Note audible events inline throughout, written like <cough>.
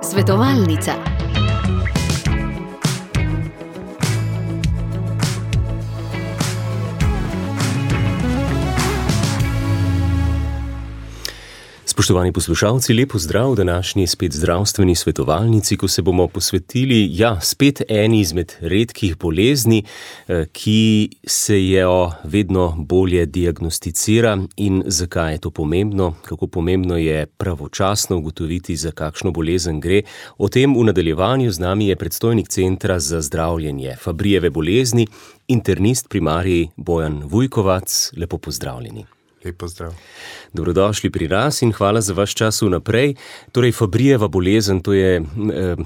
Svetovalnica. Spoštovani poslušalci, lepo zdrav v današnji spet zdravstveni svetovalnici, ko se bomo posvetili, ja, spet eni izmed redkih bolezni, eh, ki se jo vedno bolje diagnosticira in zakaj je to pomembno, kako pomembno je pravočasno ugotoviti, za kakšno bolezen gre. O tem v nadaljevanju z nami je predstojnik Centra za zdravljenje Fabrijeve bolezni, internist primarij Bojan Vujkovac. Lepo pozdravljeni. Lepo zdrav. Dobrodošli pri nas in hvala za vaš čas vnaprej. Torej, Fabrijeva bolezen, to je, eh,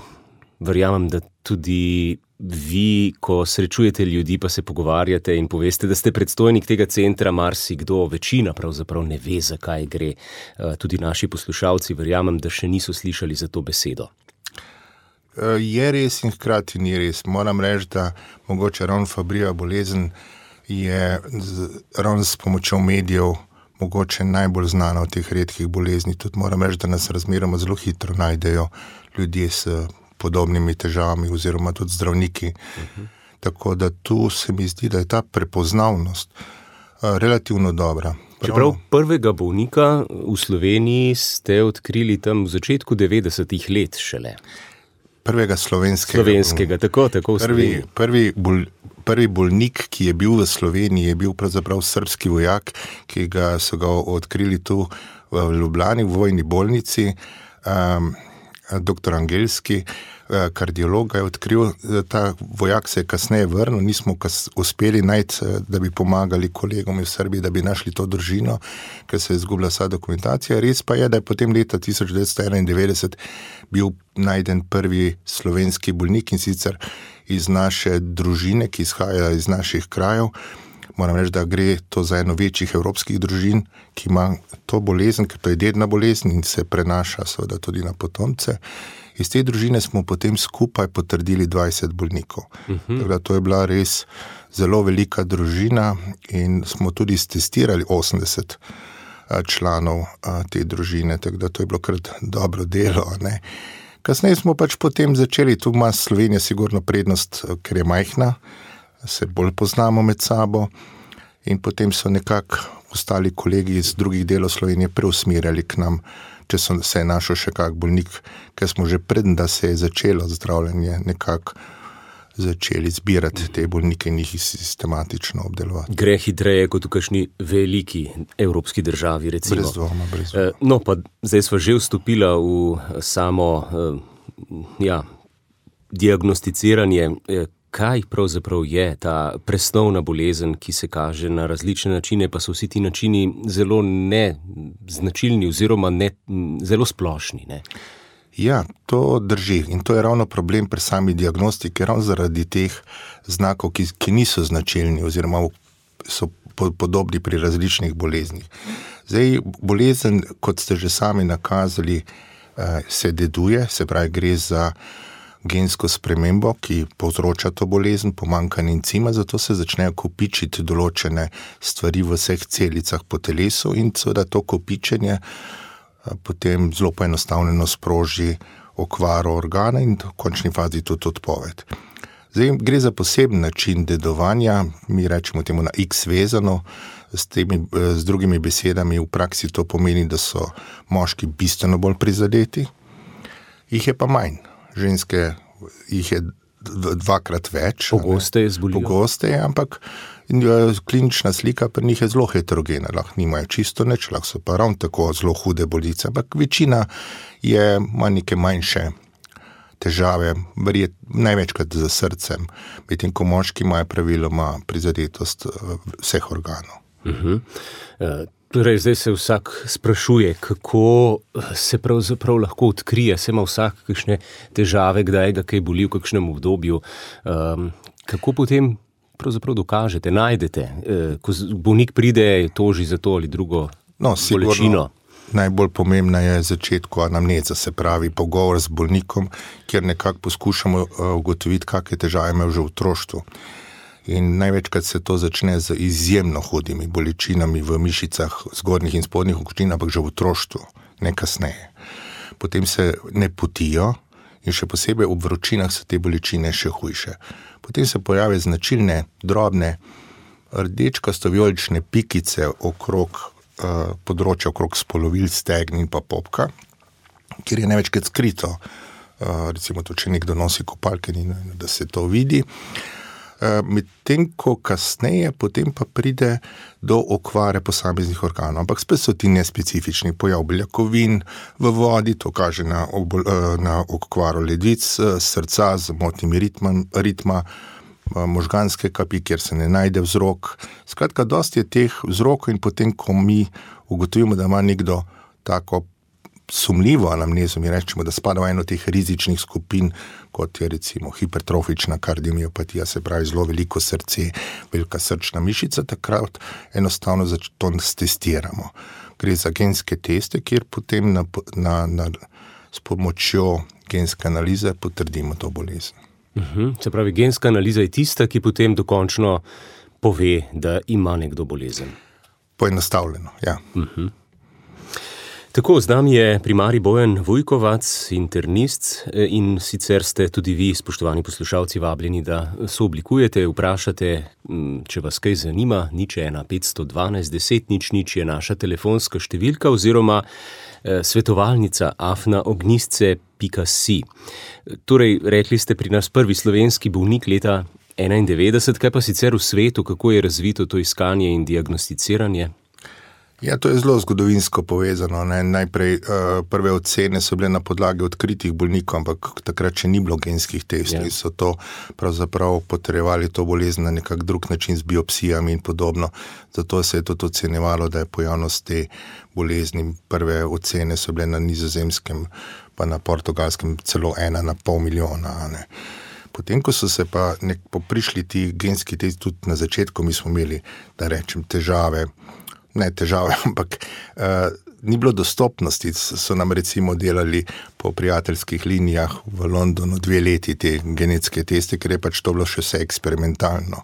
verjamem, da tudi vi, ko srečujete ljudi, pa se pogovarjate in poveste, da ste predstojnik tega centra, marsikdo, večina pravzaprav ne ve, zakaj gre. Eh, tudi naši poslušalci, verjamem, da še niso slišali za to besedo. Eh, je res in hkrati ni res. Moram reči, da mogoče ravno Fabrijeva bolezen je z, ravno s pomočjo medijev mogoče najbolj znana od teh redkih bolezni. Tudi moram reči, da nas razmeroma zelo hitro najdejo ljudje s podobnimi težavami, oziroma tudi zdravniki. Uh -huh. Tako da tu se mi zdi, da je ta prepoznavnost uh, relativno dobra. Čeprav prvega bolnika v Sloveniji ste odkrili tam v začetku 90-ih let šele. Prvega slovenskega. Slovenskega, tako, tako prvi, prvi bol, prvi bolnik, ki je bil v Sloveniji, je bil pravzaprav srpski vojak, ki ga so ga odkrili tu v Ljubljani, v vojni bolnici. Um, Doktor Angelski, eh, kardiolog, je odkril, da ta vojak se je kasneje vrnil. Nismo kas uspeli najti, eh, da bi pomagali kolegom iz Srbije, da bi našli to družino, ker se je izgubila vsa dokumentacija. Res pa je, da je potem leta 1991 bil najden prvi slovenski bolnik in sicer iz naše družine, ki izhaja iz naših krajev. Moram reči, da gre to za eno večjih evropskih družin, ki ima to bolezen, ker to je dedna bolezen in se prenaša seveda tudi na potomce. Iz te družine smo potem skupaj potrdili 20 bolnikov. Uh -huh. Tako da to je bila res zelo velika družina in smo tudi testirali 80 članov te družine, tako da to je bilo kar dobro delo. Ne? Kasneje smo pač potem začeli, tu ima Slovenija, sigurno prednost, ker je majhna, se bolj poznamo med sabo. In potem so nekako ostali kolegi iz drugih delov Slovenije preusmerjali k nam, če so se našel še kak bolnik, ker smo že predtem, da se je začelo zdravljenje, nekako začeli zbirati te bolnike in jih sistematično obdelovati. Gre hitreje kot v kakšni veliki evropski državi. Recimo. Brez dvoma, brez dvoma. Eh, no, pa zdaj smo že vstopili v samo eh, ja, diagnosticiranje. Kaj pravzaprav je ta presnovna bolezen, ki se kaže na različne načine, pa so vsi ti načini zelo neznačilni, oziroma ne, zelo splošni? Ne? Ja, to drži in to je ravno problem pri sami diagnostiki, ravno zaradi teh znakov, ki, ki niso značilni, oziroma so podobni pri različnih boleznih. Zdaj, bolezen, kot ste že sami nakazali, eh, se deduje, se pravi, gre za gensko spremembo, ki povzroča to bolezen, pomankanje encima, zato se začnejo kopičiti določene stvari v vseh celicah po telesu in seveda to kopičenje potem zelo poenostavljeno sproži okvaro organa in v končni fazi tudi odpoved. Zdaj, gre za poseben način dedovanja, mi rečemo temu na X vezano, s, temi, z drugimi besedami v praksi to pomeni, da so moški bistveno bolj prizadeti, jih je pa manj, ženske jih je dvakrat več. Pogosteje zbolijo. Pogosteje, ampak klinična slika pri njih je zelo heterogena, lahko nimajo čisto nič, lahko so pa ravno tako zelo hude bolice, ampak večina je, ima neke manjše težave, verjet, največkrat z srcem, medtem ko moški imajo praviloma prizadetost eh, vseh organov. Uh -huh. Uh, torej, zdaj se vsak sprašuje, kako se pravzaprav lahko odkrije, se ima vsak kakšne težave, kdaj ga kaj boli v kakšnem obdobju. Um, kako potem pravzaprav dokažete, najdete, eh, ko bolnik pride, toži za to ali drugo no, bolečino? Najbolj pomembna je začetku anamneza, se pravi pogovor z bolnikom, kjer nekako poskušamo eh, ugotoviti, kakšne težave ima že v otroštvu. In največkrat se to začne z izjemno hudimi bolečinami v mišicah, zgornjih in spodnjih okočin, ampak že v otroštvu, ne kasneje. potem se ne potijo, in še posebej ob vročinah so te bolečine še hujše. Potem se pojavijo značilne, drobne, rdečkasto-vijolične pikice okrog uh, področja, okrog spolovil, stegn in pa popka, kjer je največkrat skrito, uh, recimo, to, če nekdo nosi kopalke, da se to vidi. Eh, medtem ko kasneje pa pride do okvare posameznih organov. Ampak spet so ti nespecifični pojav beljakovin v vodi, to kaže na, obol, eh, na okvaro ledvic, eh, srca z motnimi ritma. Možganske kapi, kjer se ne najde vzrok. Skratka, dosti je teh vzrokov, in potem, ko mi ugotovimo, da ima nekdo tako sumljivo anamnezo, mi rečemo, da spada v eno teh rizičnih skupin, kot je recimo hipertrofična kardiomiopatija, se pravi zelo veliko srce, velika srčna mišica, takrat enostavno to testiramo. Gre za genske teste, kjer potem na, na, na, s pomočjo genske analize potrdimo to bolezen. Uh mhm. -huh. Se pravi, genska analiza je tista, ki potem dokončno pove, da ima nekdo bolezen. Poenostavljeno, ja. Uh mhm. -huh. Tako, z nami je primarij Bojan Vujkovac, internist eh, in sicer ste tudi vi, spoštovani poslušalci, vabljeni, da se oblikujete, vprašate, če vas kaj zanima, nič ena 512 10 nič nič je naša telefonska številka oziroma eh, svetovalnica afnaognistce.si. Torej, rekli ste pri nas prvi slovenski bolnik leta 91, kaj pa sicer v svetu, kako je razvito to iskanje in diagnosticiranje? Ja, to je zelo zgodovinsko povezano. Ne. Najprej uh, prve ocene so bile na podlagi odkritih bolnikov, ampak takrat še ni bilo genskih testov, ki ja. so to pravzaprav potrebovali to bolezen na nek drug način z biopsijami in podobno. Zato se je tudi ocenjevalo, da je pojavnost te bolezni. Prve ocene so bile na nizozemskem, pa na portugalskem, celo ena na pol milijona. Ne. Potem, ko so se pa nekako prišli ti genski testi, tudi na začetku, mi smo imeli, da rečem, težave ne težave, <laughs> ampak uh, ni bilo dostopnosti. So nam recimo delali po prijateljskih linijah v Londonu dve leti te genetske teste, ker je pač to bilo še vse eksperimentalno.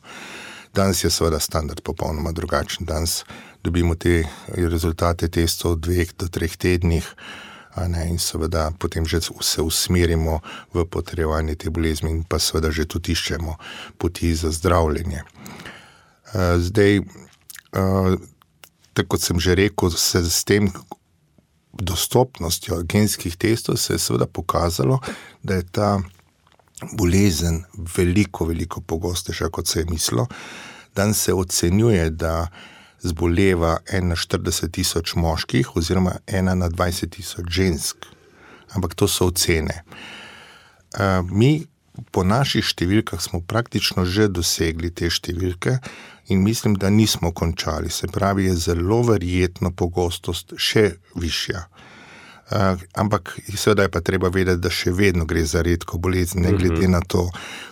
Danes je seveda standard popolnoma drugačen. Danes dobimo te rezultate testov v dveh do treh tednih. Ne, in seveda potem že se usmerimo v potrebovanje te bolezni, in pa seveda že tudi iščemo poti za zdravljenje. Uh, zdaj, uh, tako kot sem že rekel, se s tem dostopnostjo genskih testov se je seveda pokazalo, da je ta bolezen veliko, veliko pogostejša, kot se je mislilo. Dan se ocenjuje, da zboleva 41 tisoč moških, oziroma 1 na 20 tisoč žensk. Ampak to so ocene. Mi, po naših številkah, smo praktično že dosegli te številke, in mislim, da nismo končali. Se pravi, je zelo verjetno pogostost še višja. Uh, ampak, seveda je pa treba vedeti, da še vedno gre za redko bolezen, ne glede mhm. na to,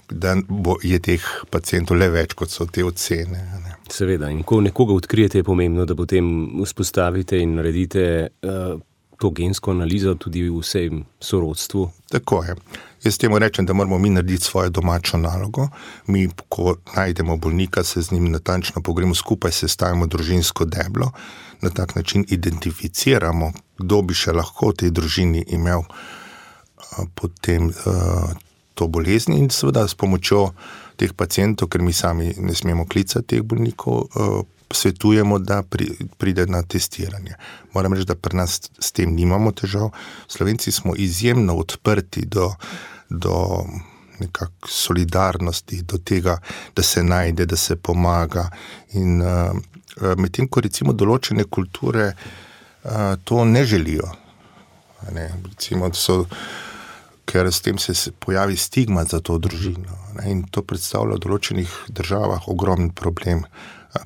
da bo, je teh pacijentov le več, kot so te ocene. Ne. Seveda, in ko nekoga odkrijete, je pomembno, da potem vzpostavite in naredite uh, to gensko analizo tudi v vsem sorodstvu. Tako je. Jaz temu rečem, da moramo mi narediti svojo domačo nalogo. Mi, ko najdemo bolnika, se z njim natančno pogremo skupaj, se stavimo družinsko deblo, na tak način identificiramo, kdo bi še lahko v tej družini imel potem uh, to bolezen, in seveda s pomočjo teh pacijentov, ker mi sami ne smemo klicati teh bolnikov. Uh, svetujemo, da pri, pride na testiranje. Moram reči, da pri nas s tem nimamo težav. Slovenci smo izjemno odprti do, do solidarnosti, do tega, da se najde, da se pomaga. In uh, medtem ko recimo določene kulture uh, to ne želijo. Ne, recimo, so, ker s tem se pojavi stigma za to družino. Ne, in to predstavlja v določenih državah ogromen problem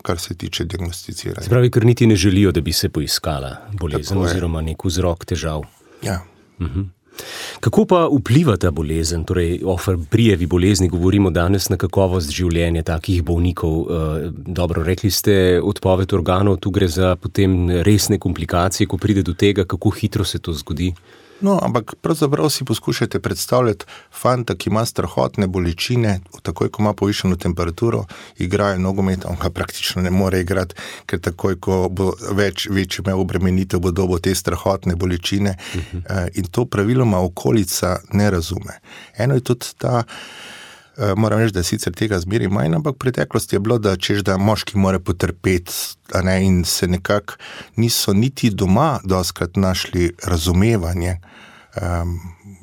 kar se tiče diagnosticiranja. Se pravi, ker niti ne želijo, da bi se poiskala bolezen oziroma nek vzrok težav. Ja. Uh -huh. Kako pa vpliva ta bolezen, torej o prijevi bolezni, govorimo danes na kakovost življenja takih bolnikov? Eh, dobro, rekli ste, odpoved organov, tu gre za potem resne komplikacije, ko pride do tega, kako hitro se to zgodi. No, ampak pravzaprav si poskušajte predstavljati fanta, ki ima strahotne bolečine, takoj ko ima povišeno temperaturo, igrajo nogomet, on ga praktično ne more igrati, ker takoj ko bo več, več imel obremenitev, bo dobo te strahotne bolečine. Uh mhm. -huh. In to praviloma okolica ne razume. Eno je tudi ta. Eh, moram reči, da je sicer tega zmeri manj, ampak v preteklosti je bilo, da češ, da moški mora potrpeti, ne, in se nekako niso niti doma doskrat našli razumevanje. Um,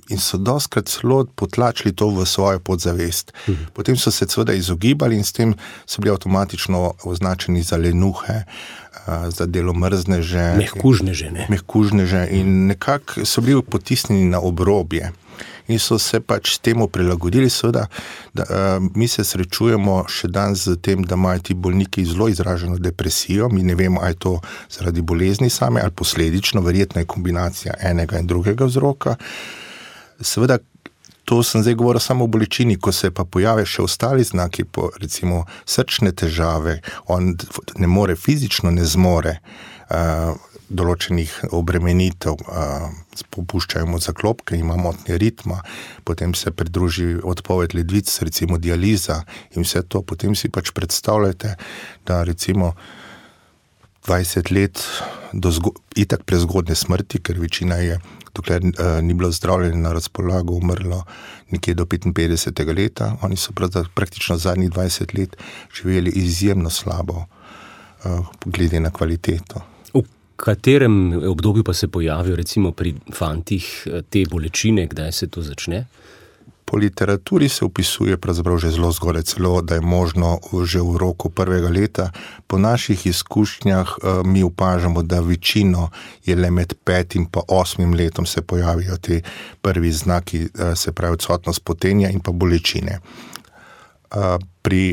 in so doskrat celo potlačili to v svojo podzavest. Mhm. Potem so se seveda izogibali in s tem so bili avtomatično označeni za lenuhe, uh, za delo mrzneže. Mehkužneže. Ne? Mehkužneže in nekako so bili potisnjeni na obrobje in so se pač temu prilagodili. Seveda, da, uh, mi se srečujemo še danes z tem, da imajo ti bolniki zelo izraženo depresijo. Mi ne vemo, ali je to zaradi bolezni same ali posledično, verjetno je kombinacija enega in drugega vzroka. Seveda, to sem zdaj govoril samo o bolečini, ko se pa pojavijo še ostali znaki, po, recimo srčne težave, on ne more fizično, ne zmore. Uh, določenih obremenitev, popuščajo zaklopke, imamo motnje ritma, potem se pridruži odpoved ledvic, recimo dializa in vse to. Potem si pač predstavljate, da recimo 20 let do itak prezgodne smrti, ker večina je, dokler uh, ni bilo zdravljeno na razpolago, umrlo nekje do 55. leta. Oni so praktično zadnjih 20 let živeli izjemno slabo, uh, glede na kvaliteto katerem obdobju pa se pojavijo, recimo pri fantih, eh, te bolečine, kdaj se to začne? Po literaturi se opisuje že zelo zgodaj, celo da je možno že v roku prvega leta. Po naših izkušnjah eh, mi opažamo, da večino je le med petim in osmim letom se pojavijo ti prvi znaki, eh, se pravi odsotnost potenja in pa bolečine. Pri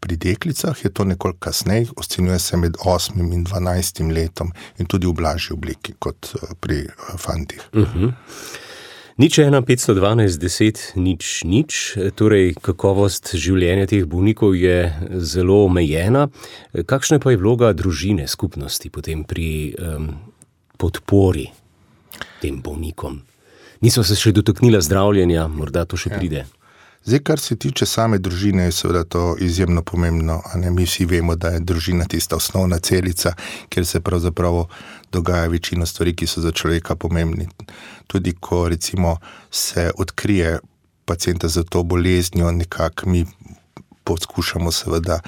pri deklicah je to nekoliko kasneje, ocenjuje se med 8 in 12 letom, in tudi v blažji obliki kot pri fantih. Uh mhm. -huh. Nič 1, 512, 10, nič, nič, torej kakovost življenja teh bolnikov je zelo omejena. Kakšna pa je vloga družine, skupnosti potem pri um, podpori tem bolnikom? Niso se še dotaknila zdravljenja, morda to še ja. pride. Zdaj, kar se tiče same družine, je seveda to izjemno pomembno. Mi vsi vemo, da je družina tista osnovna celica, kjer se pravzaprav dogaja večina stvari, ki so za človeka pomembni. Tudi ko recimo, se odkrije pacijenta za to boleznijo, nekako mi poskušamo seveda.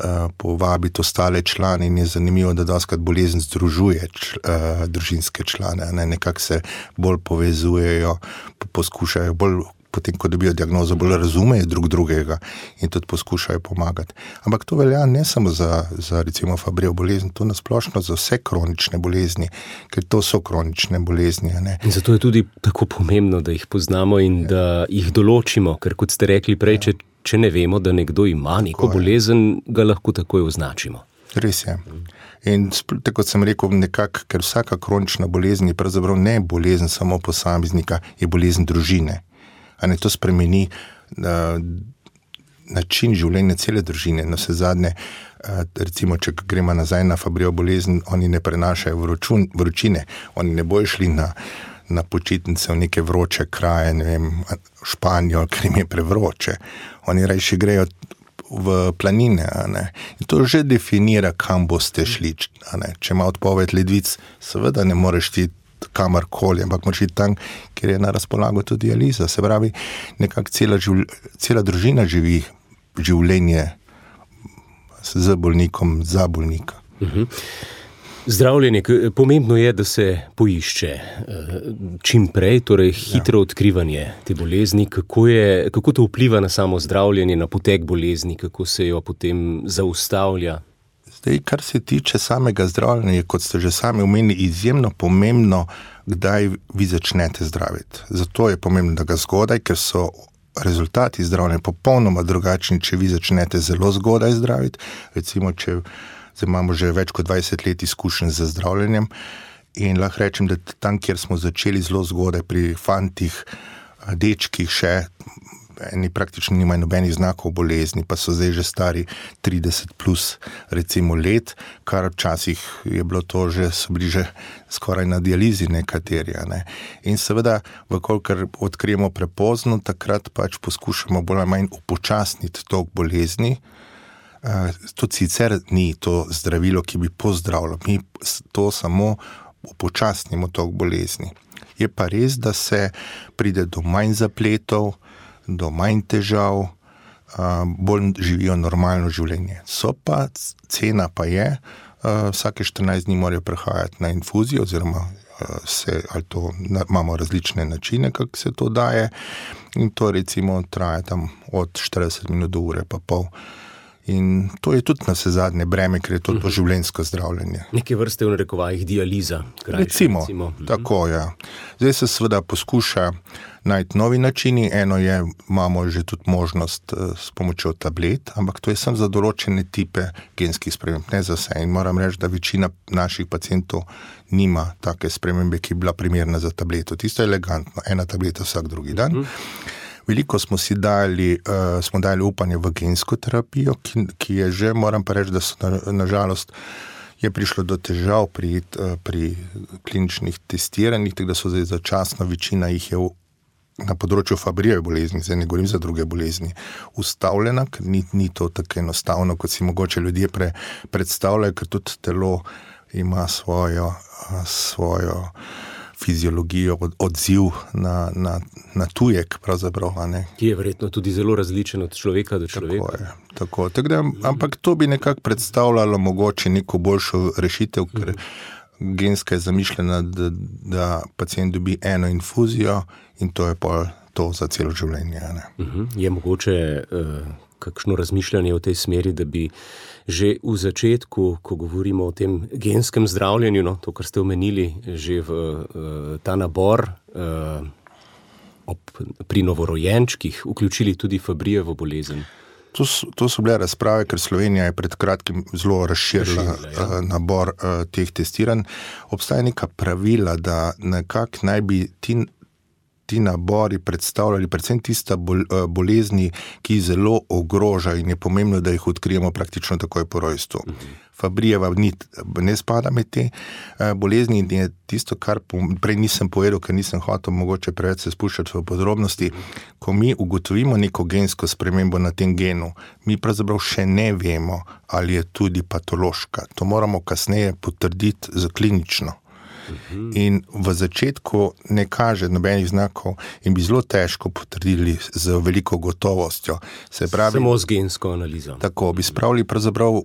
Uh, povabiti ostale člane, in je zanimivo, da doskrat bolezen združuje č, uh, družinske člane, ne? nekako se bolj povezujejo, poskušajo bolj potem, ko dobijo diagnozo, bolj razumejo drug drugega in tudi poskušajo pomagati. Ampak to velja ne samo za, za recimo fabrijo bolezni, to nasplošno za vse kronične bolezni, ker to so kronične bolezni. Zato je tudi tako pomembno, da jih poznamo in ja. da jih določimo, ker kot ste rekli prej, ja. če, če ne vemo, da nekdo ima neko bolezen, ga lahko takoj označimo. Res je. In tako kot sem rekel, nekak, ker vsaka kronična bolezen je pravzaprav ne bolezen samo posameznika, je bolezen družine ali to spremeni uh, način življenja cele družine. Na vse zadnje, uh, recimo, če gremo nazaj na fabrijo bolezni, oni ne prenašajo vročun, vročine, oni ne bojo šli na, na počitnice v neke vroče kraje, ne vem, Španijo, ker jim je prevroče. Oni rajši grejo. V planine. In to že definira, kam boste šli. Če ima odpoved ledvic, seveda ne moreš ti kamorkoli, ampak moči tam, kjer je na razpolago tudi Eliza. Se pravi, nekako cela, cela družina živi življenje z bolnikom, za bolnika. Mhm. Zdravljenje, pomembno je, da se poišče eh, čim prej, torej hitro ja. odkrivanje te bolezni. Kako, je, kako to vpliva na samo zdravljenje, na potek bolezni, kako se jo potem zaustavlja? Zdaj, kar se tiče samega zdravljenja, je, kot ste že sami omenili, izjemno pomembno, kdaj vi začnete zdraviti. Zato je pomembno, da ga zgodaj, ker so rezultati zdravljenja popolnoma drugačni, če vi začnete zelo zgodaj zdraviti. Recimo, če imamo že več kot 20 let izkušenj z zdravljenjem. In lahko rečem, da tam, kjer smo začeli zelo zgodaj, pri fantih, dečkih, še eni praktično nimajo nobenih znakov bolezni, pa so zdaj že stari 30 plus recimo let, kar včasih je bilo to že, so bili že skoraj na dializi nekateri. Ne. In seveda, vkolikor odkrijemo prepozno, takrat pač poskušamo bolj ali manj upočasniti tok bolezni. To sicer ni to zdravilo, ki bi pozdravilo, mi to samo upočasnimo tok bolezni. Je pa res, da se pride do manj zapletov, do manj težav, bolj živijo normalno življenje. So pa cena pa je, vsake 14 dni morajo prehajati na infuzijo, oziroma se, to, imamo različne načine, kako se to daje. In to recimo traja tam od 40 minut do ure, pa pol. In to je tudi na vse zadnje breme, ker je to doživljenjsko zdravljenje. Neke vrste v rekovajih dializa. Krajša, recimo, recimo. Mhm. Tako je. Ja. Zdaj se seveda poskuša najti novi načini. Eno je, imamo že tudi možnost uh, s pomočjo tablet, ampak to je samo za določene type genskih sprememb, ne za vse. In moram reči, da večina naših pacijentov nima take spremembe, ki bi bila primerna za tableto. Tisto je elegantno, ena tableta vsak drugi dan. Uh -huh. Veliko smo si dali, uh, smo dali upanje v gensko terapijo, ki, ki je že, moram pa reči, da so nažalost. Na je prišlo do težav pri, eh, pri kliničnih testiranjih, tako da so zdaj začasno večina jih je v, na področju Fabrijeve bolezni, zdaj ne govorim za druge bolezni, ustavljena, ker ni, ni to tako enostavno, kot si mogoče ljudje pre, predstavljajo, ker tudi telo ima svojo. svojo fiziologijo, od, odziv na, na, na tujek, ki je verjetno tudi zelo različen od človeka do človeka. Tako je, tako. Tak da, ampak to bi nekako predstavljalo mogoče neko boljšo rešitev, ker genska je zamišljena, da, da pacijent dobi eno infuzijo in to je pa to za celo življenje. Ne. Mhm. Je mogoče uh, kakšno razmišljanje v tej smeri, da bi že v začetku, ko govorimo o tem genskem zdravljenju, no, to, kar ste omenili, že v uh, ta nabor uh, ob, pri novorojenčkih, vključili tudi Fabrijevo bolezen. To so, to so bile razprave, ker Slovenija je pred kratkim zelo razširila ja. uh, nabor uh, teh testiranj. Obstaja neka pravila, da nekako naj bi ti ti nabori predstavljali predvsem tiste eh, bolezni, ki zelo ogrožajo in je pomembno, da jih odkrijemo praktično takoj po rojstvu. Fabrijeva ne spada med te eh, bolezni in je tisto, kar prej nisem povedal, ker nisem hotel mogoče preveč se spuščati v podrobnosti. Ko mi ugotovimo neko gensko spremembo na tem genu, mi pravzaprav še ne vemo, ali je tudi patološka. To moramo kasneje potrditi za klinično. In v začetku ne kaže nobenih znakov, in bi zelo težko potrdili z veliko gotovostjo. Pravi, Samo z gensko analizo. Tako bi spravili pravzaprav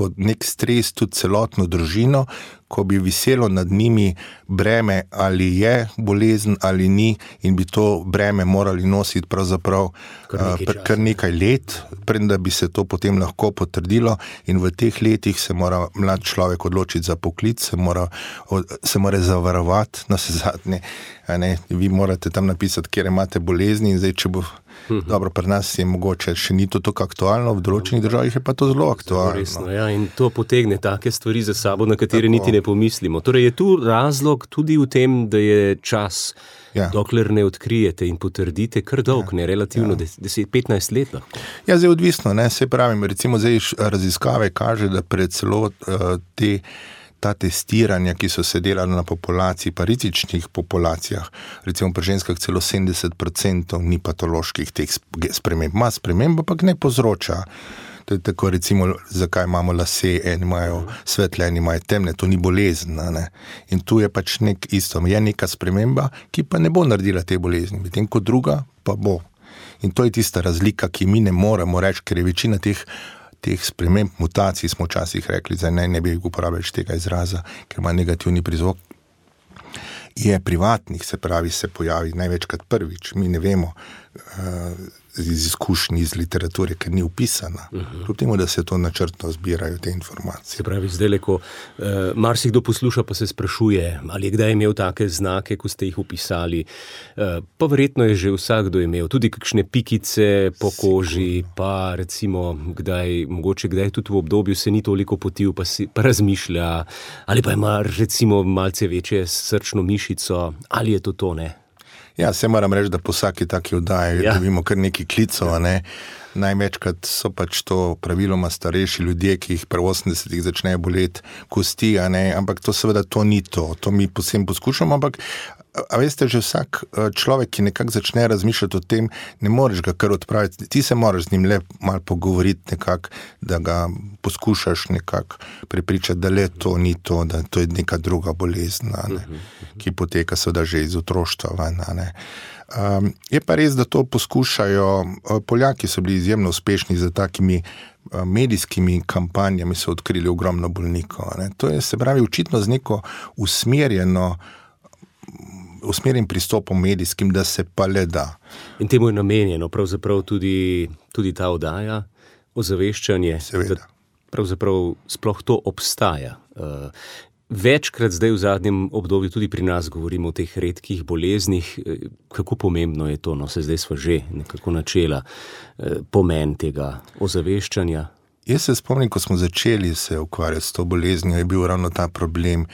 pod nek stres tudi celotno družino, ko bi viselo nad njimi breme, ali je bolezen ali ni, in bi to breme morali nositi pravzaprav kar nekaj, uh, kar nekaj let, preden bi se to potem lahko potrdilo. In v teh letih se mora mlad človek odločiti za poklic, se mora, se mora zavarovati na vse zadnje. Vi morate tam napisati, kje imate bolezni in zdaj, če bo. Mhm. Dobro, pri nas je mogoče še ni to tako aktualno, v določenih državah je pa to zelo aktualno. Resno, ja, in to potegne take stvari za sabo, na katere tako. niti ne pomislimo. Torej, je tu razlog tudi v tem, da je čas, ja. dokler ne odkrijete in potrdite, kar dolg, ja. ne relativno ja. 10-15 let. Lahko. Ja, zdaj je odvisno, ne se pravi. Recimo, zdaj raziskave kaže, da pred celo uh, te ta testiranja, ki so se delala na populaciji, pa rizičnih populacijah, recimo pri ženskah, celo 70% ni patoloških teh sprememb. Ma sprememb, ampak ne povzroča. To je tako, recimo, zakaj imamo lase, eni imajo svetle, eni imajo temne, to ni bolezen. Ne? In tu je pač nek isto, je neka sprememba, ki pa ne bo naredila te bolezni, medtem ko druga pa bo. In to je tista razlika, ki mi ne moremo reči, ker je večina teh teh sprememb, mutacij, smo včasih rekli, da ne, ne bi uporabljali tega izraza, ker ima negativni prizvok. Je privatnih, se pravi, se pojavi največkrat prvič, mi ne vemo, uh, iz izkušenj iz literature, ker ni upisana. Uh -huh. Kljub temu, da se to načrtno zbirajo te informacije. Se pravi, zdaj, ko uh, marsikdo posluša, pa se sprašuje, ali je kdaj imel take znake, ko ste jih upisali. Uh, pa verjetno je že vsakdo imel tudi kakšne pikice po koži, pa recimo, kdaj, mogoče kdaj tudi v obdobju se ni toliko potil, pa, si, pa razmišlja, ali pa ima recimo malce večje srčno mišico, ali je to to ne. Ja, se moram reči, da po vsaki taki oddaji Ja. dobimo kar nekaj klicov. a Ne? Največkrat so pač to praviloma starejši ljudje, ki jih pri 80-ih začnejo boleti kosti, ampak to seveda to ni to, to mi posebej poskušamo. Ampak, a- veste, že vsak eh, človek, ki nekako začne razmišljati o tem, ne moreš ga kar odpraviti. Ti se moraš z njim le malo pogovoriti, nekak, da ga poskušaš nekako prepričati, da le to ni to, da to je neka druga bolezen, ne, ki poteka seveda že iz otroštva. ne. Um, je pa res, da to poskušajo. eh, Poljaki so bili izjemno uspešni z takimi eh, medijskimi kampanjami, so odkrili ogromno bolnikov. ne. To je se pravi očitno z neko usmerjeno. Usmerjen pristopom medijskim, da se pa le da. In temu je namenjeno pravzaprav tudi, tudi ta oddaja, ozaveščanje, Seveda. da pravzaprav sploh to obstaja. Eh, Večkrat zdaj v zadnjem obdobju tudi pri nas govorimo o teh redkih boleznih, eh, kako pomembno je to, no se zdaj smo že nekako načela eh, pomen tega ozaveščanja. Jaz se spomnim, ko smo začeli se ukvarjati s to boleznijo, je bil ravno ta problem,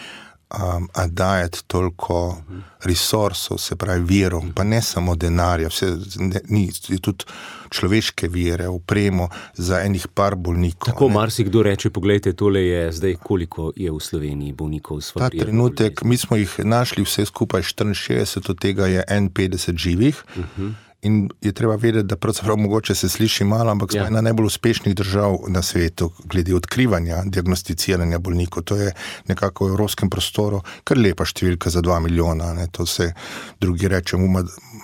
um, a dajati toliko resursov, se pravi virov, pa ne samo denarja, vse, ne, ni, tudi človeške vire, upremo za enih par bolnikov. Tako ne. marsikdo reče, pogledajte, tole je zdaj, koliko je v Sloveniji bolnikov s Ta Fabrijevo trenutek, mi smo jih našli vse skupaj 64, od tega je 51 živih. Uh -huh. In je treba vedeti, da pravzaprav mogoče se sliši malo, ampak smo Ja. ena najbolj uspešnih držav na svetu, glede odkrivanja, diagnosticiranja bolnikov. To je nekako v evropskem prostoru kar lepa številka za 2 milijona. Ne? To se drugi reče, uma,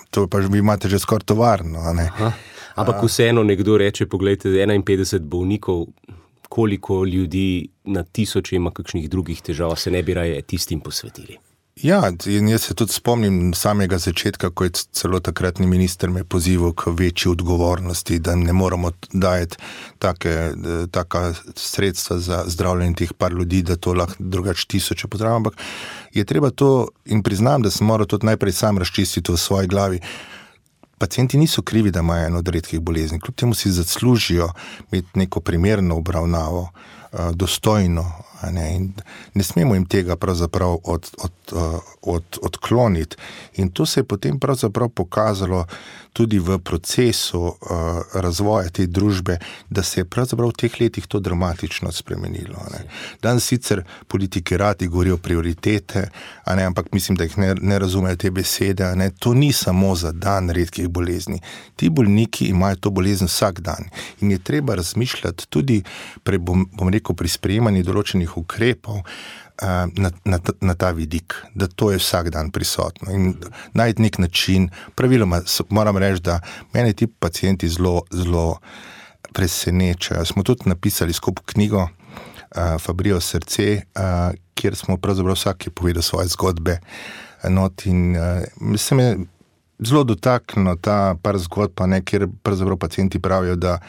to pa vi imate že skoraj tovarno. Ampak vseeno nekdo reče, pogledajte, 51 bolnikov, koliko ljudi na tisoče ima kakšnih drugih težav, se ne bi raje tistim posvetili. Ja, in jaz se tudi spomnim samega začetka, ko je celo takratni minister me pozival k večji odgovornosti, da ne moramo dajati take, taka sredstva za zdravljenje teh par ljudi, da to lahko drugače tisoče pozdravim. Ampak je treba to in priznam, da sem moral to najprej sam razčistiti v svoji glavi. Pacijenti niso krivi, da imajo eno od redkih bolezni, kljub temu si zaslužijo imeti neko primerno obravnavo, eh, dostojno. Ne, In ne smemo jim tega pravzaprav od, od, eh, od, odkloniti. In to se je potem pravzaprav pokazalo tudi v procesu uh, razvoja te družbe, da se je pravzaprav v teh letih to dramatično spremenilo. ne. Danes sicer politiki radi govorijo prioritete, ne, ampak mislim, da jih ne, ne razumejo te besede. Ne. To ni samo za dan redkih bolezni. Ti bolniki imajo to bolezen vsak dan in je treba razmišljati tudi pre, bom, bom rekel, pri sprejemanju določenih ukrepov. eh, Na, na, na ta vidik, da to je vsak dan prisotno in najti nek način. Praviloma moram reči, da mene ti pacijenti zelo, zelo presenečajo. Smo tudi napisali skupaj knjigo uh, Fabrijo srce, uh, kjer smo pravzaprav vsak je povedal svoje zgodbe. Not in uh, se me zelo dotaknilo ta par zgodb, ne, kjer pravzaprav pacijenti pravijo, da,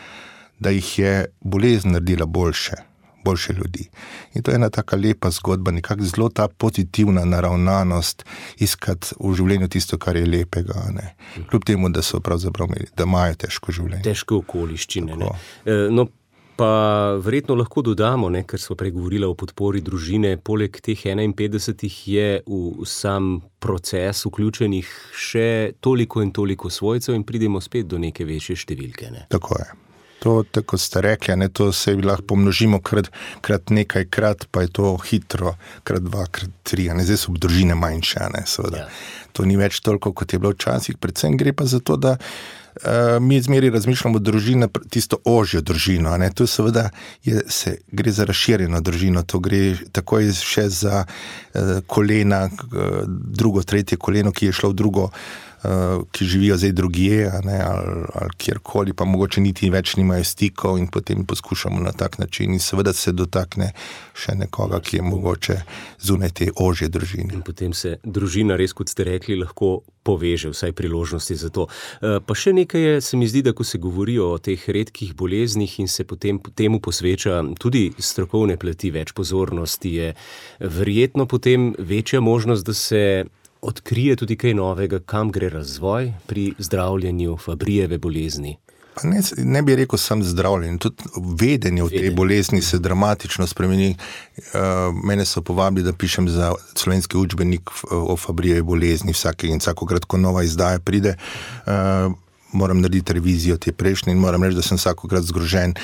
da jih je bolezen naredila boljše. Boljše ljudi. In to je ena tako lepa zgodba, nekako zelo ta pozitivna naravnanost, iskati v življenju tisto, kar je lepega. Ne. Kljub temu, da so pravzaprav imeli, da imajo težko življenje. Težke okoliščine. Eh, No, pa verjetno lahko dodamo, ne, ker smo pregovorili o podpori družine, poleg teh 51 je v sam proces vključenih še toliko in toliko svojcev, in pridemo spet do neke večje številke. Ne. Tako je. To, tako ste rekli, ne, to se lahko pomnožimo krat, krat nekaj krat, pa je to hitro, krat dva, krat tri, ne zdaj so družine manjše, ne, seveda. Ja. To ni več toliko, kot je bilo včasih, predvsem gre pa za to, da uh, mi zmeri razmišljamo o družini, tisto ožjo družino. Ne, to seveda je, se, gre za razširjeno družino, to gre takoj še za uh, kolena, uh, drugo, tretje koleno, ki je šlo v drugo ki živijo zdaj drugje, ne, ali, ali kjerkoli, pa mogoče niti več nimajo stikov, in potem poskušamo na tak način, in seveda se dotakne še nekoga, ki je mogoče zunaj te ožje družine. In potem se družina, res kot ste rekli, lahko poveže, vsaj priložnosti za to. Eh, Pa še nekaj je, se mi zdi, da ko se govori o teh redkih boleznih in se potem temu posveča tudi strokovne plati, več pozornosti, je verjetno potem večja možnost, da se odkrije tudi kaj novega, kam gre razvoj pri zdravljenju Fabrijeve bolezni. Pa ne, ne bi rekel, sem zdravljen. Tudi vedenje o tej bolezni se dramatično spremeni. Uh, mene so povabili, da pišem za slovenski učbenik o fabriji bolezni. Vsake in vsakokrat, ko nova izdaja pride, uh, moram narediti revizijo te prejšnje in moram reči, da sem vsakokrat zgrožen,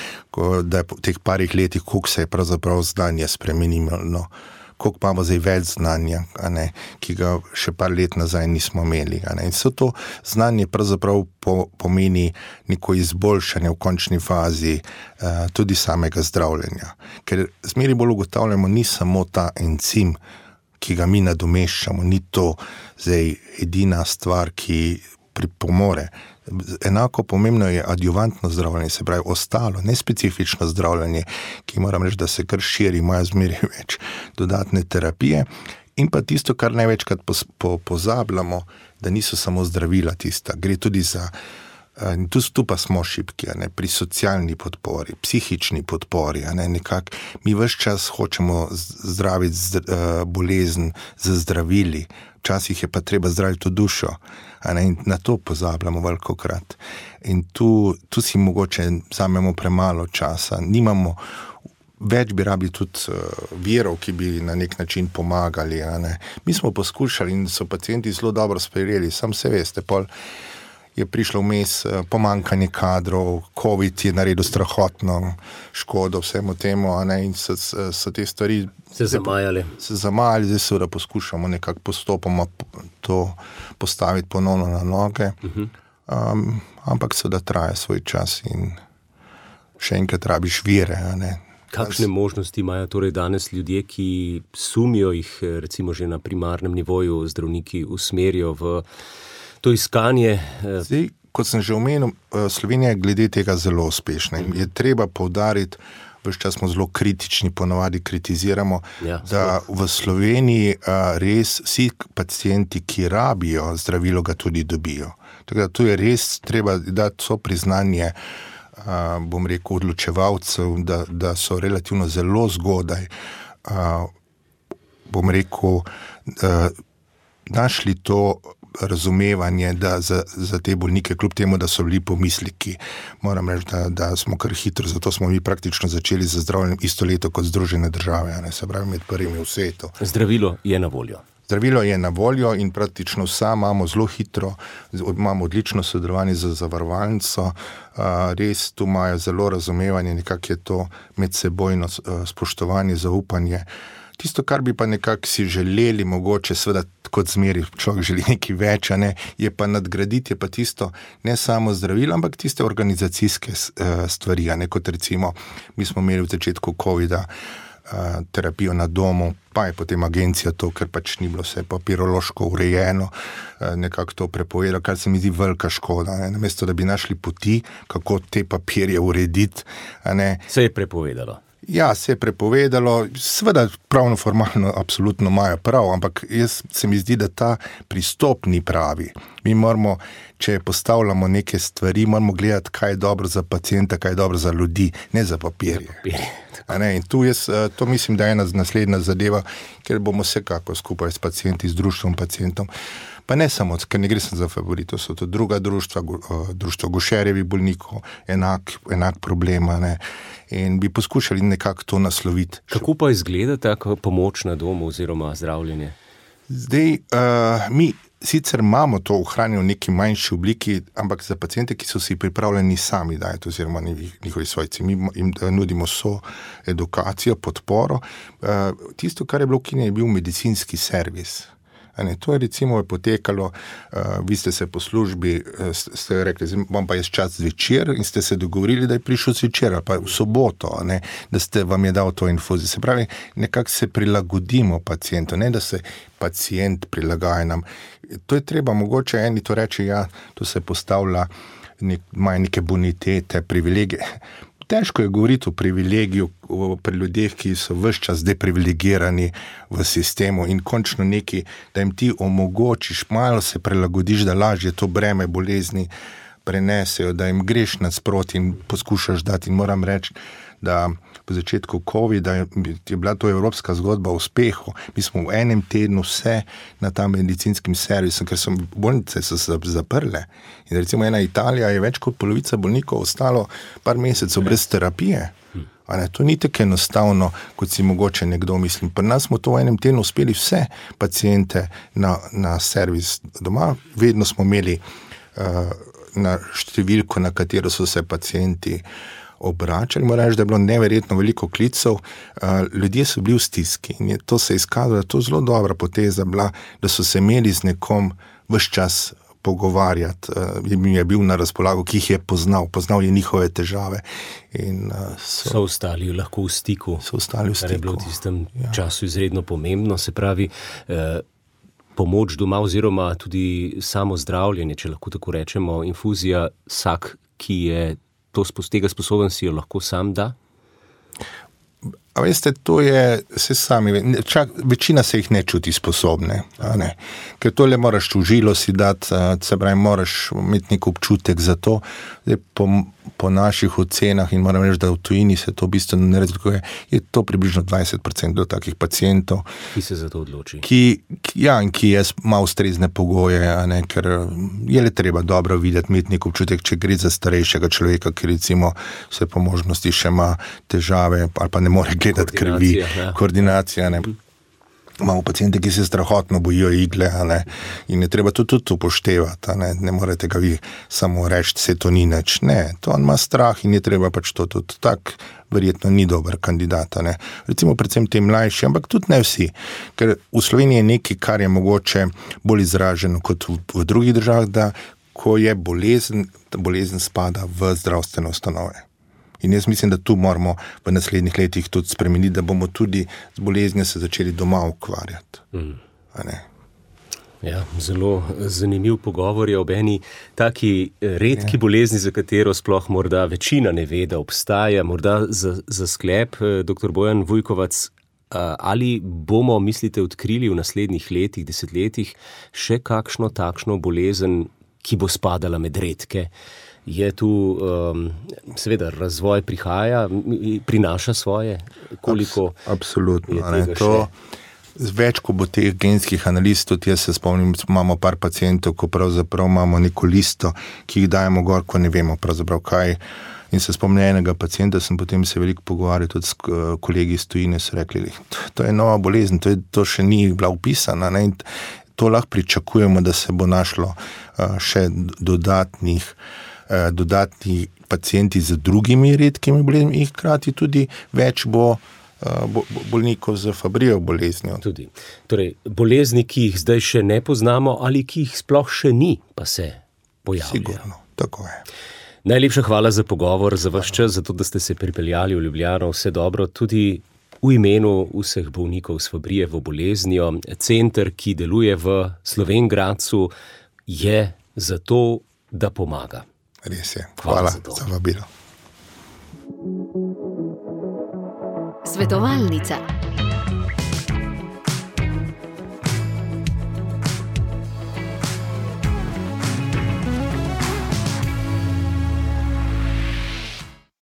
da je po teh parih letih, kako se je pravzaprav znanje spremenilo. No koliko imamo zdaj več znanja, ne, ki ga še par let nazaj nismo imeli. In vse to znanje pravzaprav po, pomeni neko izboljšanje v končni fazi uh, tudi samega zdravljenja. Ker zmeri bolj ugotavljamo, ni samo ta encim. Ki ga mi nadomeščamo, ni to zdaj edina stvar, ki pripomore enako pomembno je adjuvantno zdravljenje, se pravi ostalo, ne specifično zdravljenje, ki moram reči, da se kar širi, ima zmeraj <laughs> več dodatne terapije. In pa tisto, kar največkrat pozabljamo, da niso samo zdravila tista, gre tudi za. Tu, tu pa smo šipki, ne, pri socialni podpori, psihični podpori. Ne, nekak, mi vse čas hočemo zdraviti z, uh, bolezen z zdravili, včasih je pa treba zdraviti dušo. Ne, na to pozabljamo veliko krat. In tu, tu si mogoče vzamemo premalo časa. Nimamo, več bi rabili tudi uh, virov, ki bi na nek način pomagali. Mi smo poskušali in so pacijenti zelo dobro sprejeli, sam se veste. Pol, Je prišlo vmes eh, pomankanje kadrov, COVID je naredil strahotno škodo vsemu temu, in so, so te stvari se zamajali. Se zamajali, zdaj se da poskušamo nekako postopoma to postaviti ponovno na noge. Um, ampak se da traja svoj čas in še enkrat rabiš vire. Kakšne možnosti imajo torej danes ljudje, ki sumijo jih, recimo, že na primarnem nivoju, zdravniki usmerijo v to iskanje? Eh, zdaj, kot sem že omenil, eh, Slovenija je glede tega zelo uspešna in je treba povdariti. Vse čas smo zelo kritični, ponovadi kritiziramo, ja, da v Sloveniji a, res vsi pacijenti, ki rabijo zdravilo, ga tudi dobijo. Tako da tu je res treba dati to priznanje, bom rekel, odločevalcev, da, da so relativno zelo zgodaj, bom rekel, našli to razumevanje za, za te bolnike, kljub temu, da so bili pomisliki. Moram reči, da, da smo kar hitro, zato smo mi praktično začeli z zdravljenjem isto leto kot Združene države, ne, se pravi med prvimi v svetu. Zdravilo je na voljo. Zdravilo je na voljo in praktično vsa imamo zelo hitro, imamo odlično sodelovanje z zavarovalnico, res tu imajo zelo razumevanje, nekako je to medsebojno spoštovanje, zaupanje. Tisto, kar bi pa nekako si želeli, mogoče, seveda, kot zmeri, človek želi nekaj več, ne, je pa nadgraditi, je pa tisto ne samo zdravilo, ampak tiste organizacijske uh, stvari. Ne, kot recimo, mi smo imeli v začetku COVID-a uh, terapijo na domu, pa je potem agencija to, ker pač ni bilo vse papirološko urejeno, uh, nekako to prepovedala, kar se mi zdi velika škoda. Ne, namesto da bi našli poti, kako te papirje urediti. Se je prepovedalo. Ja, se je prepovedalo, seveda, pravno, formalno, absolutno imajo prav, ampak jaz se mi zdi, da ta pristop ni pravi. Mi moramo, če postavljamo neke stvari, moramo gledati, kaj je dobro za pacijenta, kaj je dobro za ljudi, ne za papirje. Ne, in tu jaz, eh, to mislim, da je ena naslednja zadeva, ker bomo vsekako skupaj s pacijenti, z društvom pacijentom. Pa ne samo, ker ne gre za favorito, so to druga društva, eh, društvo Gošerjevi bolnikov, enak, enak problem. Ne in bi poskušali nekako to nasloviti. Kako pa izgleda ta pomoč na domu oziroma zdravljenje? Zdaj, uh, mi sicer imamo to ohranjeno v neki manjši obliki, ampak za pacijente, ki so si pripravljeni sami dajati, oziroma njihovi svojci, mi jim nudimo so edukacijo, podporo. Uh, tisto, kar je bilo ukinjeno, je bil medicinski servis. Ne, to je recimo potekalo, uh, vi ste se po službi, uh, ste rekli, bom pa jaz čas zvečer in ste se dogovorili, da je prišel zvečer ali pa v soboto, ne, da ste vam je dal to infuzijo. Se pravi, nekako se prilagodimo pacijentu, ne da se pacijent prilagaja nam. To je treba, mogoče eni to reči, ja, to se postavlja, nek, imajo neke bonitete, privilegije težko je govoriti o privilegiju pri ljudeh, ki so vse čas deprivilegirani v sistemu in končno neki, da jim ti omogočiš, malo se prilagodiš, da lažje to breme bolezni prenesejo, da jim greš nasproti in poskušaš dati. In moram reči, da po začetku COVID-a je bila to evropska zgodba o uspehu. Mi smo v enem tednu vse na ta medicinskem servisu, ker so bolnice so se zaprle. In recimo ena Italija je več kot polovica bolnikov ostalo par mesecev brez terapije. Ne, to ni tako enostavno, kot si mogoče nekdo misli. Pri nas smo to v enem tednu uspeli vse pacijente na, na servis doma, vedno smo imeli uh, na številko, na katero so se pacijenti obračali. Moram reči, da je bilo neverjetno veliko klicev, uh, ljudje so bili v stiski in je to se je izkazalo, da je to zelo dobra poteza bila, da so se imeli z nekom vse čas pogovarjati, uh, je bil na razpolago, ki jih je poznal, poznal je njihove težave. In, uh, so, so ostali lahko v stiku. So ostali v stiku. Kar je bilo v tistem ja. času izredno pomembno, se pravi. Uh, Pomoč doma, oziroma tudi samo zdravljenje, če lahko tako rečemo, infuzija, vsak, ki je to tega sposoben, si jo lahko sam da. A veste, to je vse sami. Čak, večina se jih ne čuti sposobne. Ne? Ker to le moraš v žilo si dati, se pravi, moraš imeti nek občutek za to. Zdaj, po, po naših ocenah, in moram reči, da v tujini se to bistveno ne razlikuje, je to približno 20% do takih pacijentov. Ki se za to odloči. Ki, ja, ki ima ustrezne pogoje, ne, ker je le treba dobro videti, imeti nek občutek, če gre za starejšega človeka, ki recimo vse po možnosti še ima težave ali pa ne more gledati krvi. Ja. Koordinacija. Ne. Imamo pacijente, ki se strahotno bojijo igle, in je treba to tudi upoštevati. Ne, ne morete ga vi samo reči, da se to ni nič. Ne, to on ima strah in je treba pač to tudi tako. Verjetno ni dober kandidat. Ne. Recimo, predvsem ti mlajši, ampak tudi ne vsi. Ker v Sloveniji je nekaj, kar je mogoče bolj izraženo kot v, v drugih državah, da ko je bolezen, bolezen spada v zdravstvene ustanove. In jaz mislim, da tu moramo v naslednjih letih tudi spremeniti, da bomo tudi z boleznijo se začeli doma ukvarjati. Mm. Ja, zelo zanimiv pogovor je ob eni taki redki ja. bolezni, za katero sploh morda večina ne ve, da obstaja. Morda za, za sklep, eh, dr. Bojan Vujkovac, ali bomo, mislite, odkrili v naslednjih letih, desetletjih še kakšno takšno bolezen, ki bo spadala med redke? Je tu, um, seveda, razvoj prihaja, prinaša svoje, koliko. Abs absolutno. Več, ko bo teh genskih analiz, tudi jaz se spomnim, imamo par pacijentov, ko pravzaprav imamo neko listo, ki jih dajemo gor, ko ne vemo pravzaprav kaj. In se spomnim enega pacijenta, sem potem se veliko pogovarjal tudi s kolegi iz tujine, so rekli, to je nova bolezen, to, je, to še ni bila upisana. Ne? To lahko pričakujemo, da se bo našlo uh, še dodatnih. Eh, dodatni pacijenti z drugimi redkimi boleznimi, in hkrati tudi več bo. Eh, bolnikov z fabrijo boleznijo. Tudi. Torej, bolezni, ki jih zdaj še ne poznamo, ali ki jih sploh še ni, pa se pojavljajo. Sigurno, tako je. Najlepša hvala za pogovor, za vaš čas, za to, da ste se pripeljali v Ljubljano. Vse dobro, tudi v imenu vseh bolnikov s fabrijo boleznijo. Center, ki deluje v Slovengracu, je zato, da pomaga. Res je. Hvala, Hvala za, za vabilo. Svetovalnica.